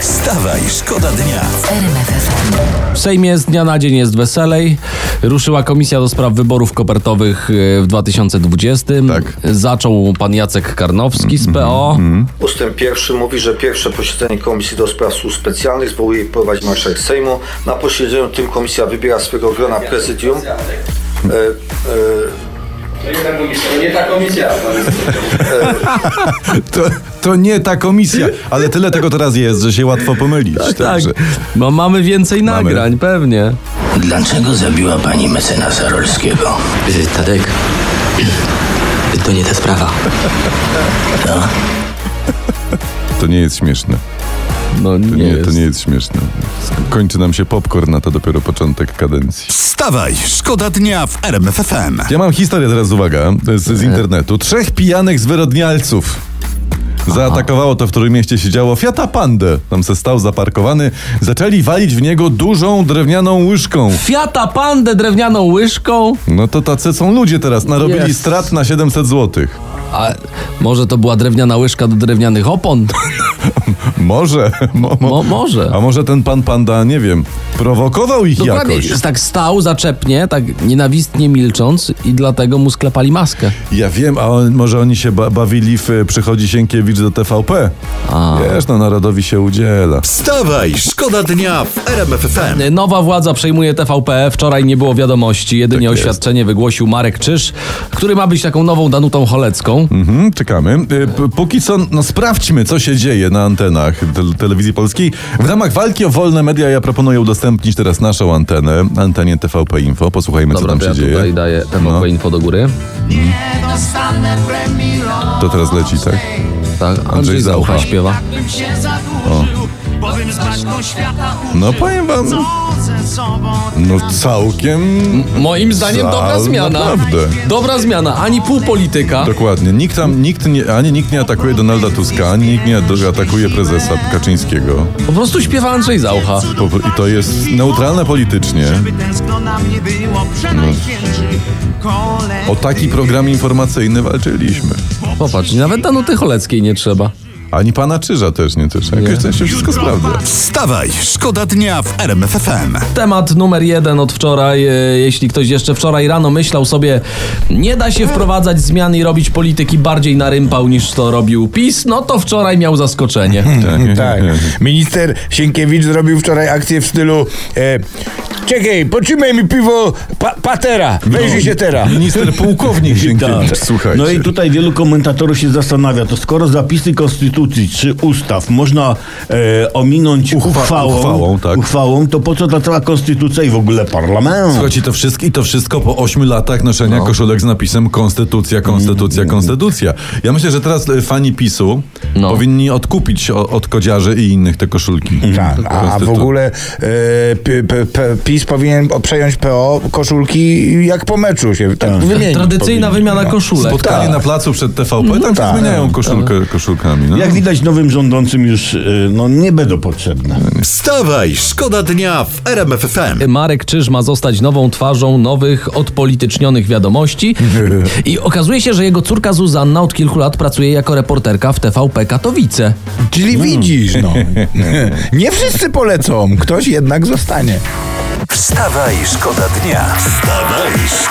Wstawaj, szkoda dnia. W Sejmie z dnia na dzień jest weselej. Ruszyła komisja do spraw wyborów kopertowych e, w 2020. Tak. Zaczął pan Jacek Karnowski z PO. Ustęp pierwszy mówi, że pierwsze posiedzenie Komisji do Spraw Służb Specjalnych zwołuje i prowadzi marszałek Sejmu. Na posiedzeniu tym komisja wybiera swego grona prezydium. E, e, Nie ta komisja. To, to nie ta komisja, ale tyle tego teraz jest, że się łatwo pomylić. Tak, Także bo mamy więcej Mamy. nagrań, pewnie. Dlaczego zabiła pani mecenasa Rolskiego? Y, Tadek, to nie ta sprawa. to nie jest śmieszne. No To nie, nie, jest. to nie jest śmieszne. Kończy nam się popcorn, a to dopiero początek kadencji. Wstawaj, szkoda dnia w RMFFM. Ja mam historię teraz, uwaga, z, z internetu. Trzech pijanych zwyrodnialców. Zaatakowało to w którym mieście się działo Fiata Pandę. Tam se stał zaparkowany. Zaczęli walić w niego dużą drewnianą łyżką. Fiata Pandę drewnianą łyżką? No to tacy są ludzie teraz. Narobili Jest. strat na 700 złotych. A może to była drewniana łyżka do drewnianych opon? Może. Mo, mo, Mo, może. A może ten pan panda, nie wiem, prowokował ich Dokładnie, jakoś? tak stał zaczepnie, tak nienawistnie milcząc i dlatego mu sklepali maskę. Ja wiem, a on, może oni się ba bawili w Przychodzi Sienkiewicz do TVP. A. Wiesz, no narodowi się udziela. Wstawaj, szkoda dnia w RMFFM. Nowa władza przejmuje TVP. Wczoraj nie było wiadomości. Jedynie Tak oświadczenie wygłosił Marek Czyż, który ma być taką nową Danutą Cholecką. Mhm, czekamy. Y, p- Póki co, no sprawdźmy, co się dzieje na antenach te telewizji polskiej. W ramach walki o wolne media ja proponuję udostępnić teraz naszą antenę, antenie TVP Info. Posłuchajmy, Dobra, co tam się ja dzieje. tutaj daję TVP No. Info do góry. To teraz leci, tak? Tak, Andrzej, Andrzej Zaucha śpiewa. No powiem wam, no całkiem... Moim zdaniem dobra Za- zmiana. naprawdę. Dobra zmiana. Ani pół polityka. Dokładnie. Nikt tam, nikt nie, ani nikt nie atakuje Donalda Tuska, ani nikt nie atakuje prezesa Kaczyńskiego. Po prostu śpiewa Andrzej Zaucha. Po- I to jest neutralne politycznie. kole. O taki program informacyjny walczyliśmy. Popatrz, nawet Danuty Choleckiej nie trzeba. Ani pana Czyża też nie też. Jakoś to się wszystko sprawdza. Wstawaj, szkoda dnia w RMFFM. Temat numer jeden od wczoraj. e, Jeśli ktoś jeszcze wczoraj rano myślał sobie, nie da się wprowadzać zmian i robić polityki bardziej na rympał niż to robił PiS, no to wczoraj miał zaskoczenie. Tak. Minister Sienkiewicz zrobił wczoraj akcję w stylu e, Czekaj, potrzymaj mi piwo pa, patera, wejrzyj się teraz. Minister pułkownik Sienkiewicz, słuchajcie. No i tutaj wielu komentatorów się zastanawia, to skoro zapisy konstytucji czy ustaw można e, ominąć Uchwa- uchwałą, uchwałą, tak. uchwałą, to po co ta cała konstytucja i w ogóle parlament? Słuchajcie, to wszystko, i to wszystko po ośmiu latach noszenia No. koszulek z napisem Konstytucja, Konstytucja, Konstytucja. Ja myślę, że teraz e, fani PiSu No. powinni odkupić od kodziarzy i innych te koszulki. Tak, a w ogóle e, p, p, p, PiS powinien przejąć PO koszulki jak po meczu się tak wymienić. Tradycyjna powinien. wymiana koszulek. Spotkanie Tak. na placu przed TVP, tam się tak, zmieniają koszulkę, koszulkami. No. Jak widać nowym rządzącym już e, no, nie będą potrzebne. Wstawaj, szkoda dnia w RMFFM. Marek Czyż ma zostać nową twarzą nowych, odpolitycznionych wiadomości. I okazuje się, że jego córka Zuzanna od kilku lat pracuje jako reporterka w TVP Katowice. Czyli widzisz, no. Nie wszyscy polecą, ktoś jednak zostanie. Wstawaj, szkoda dnia. Wstawaj, szkoda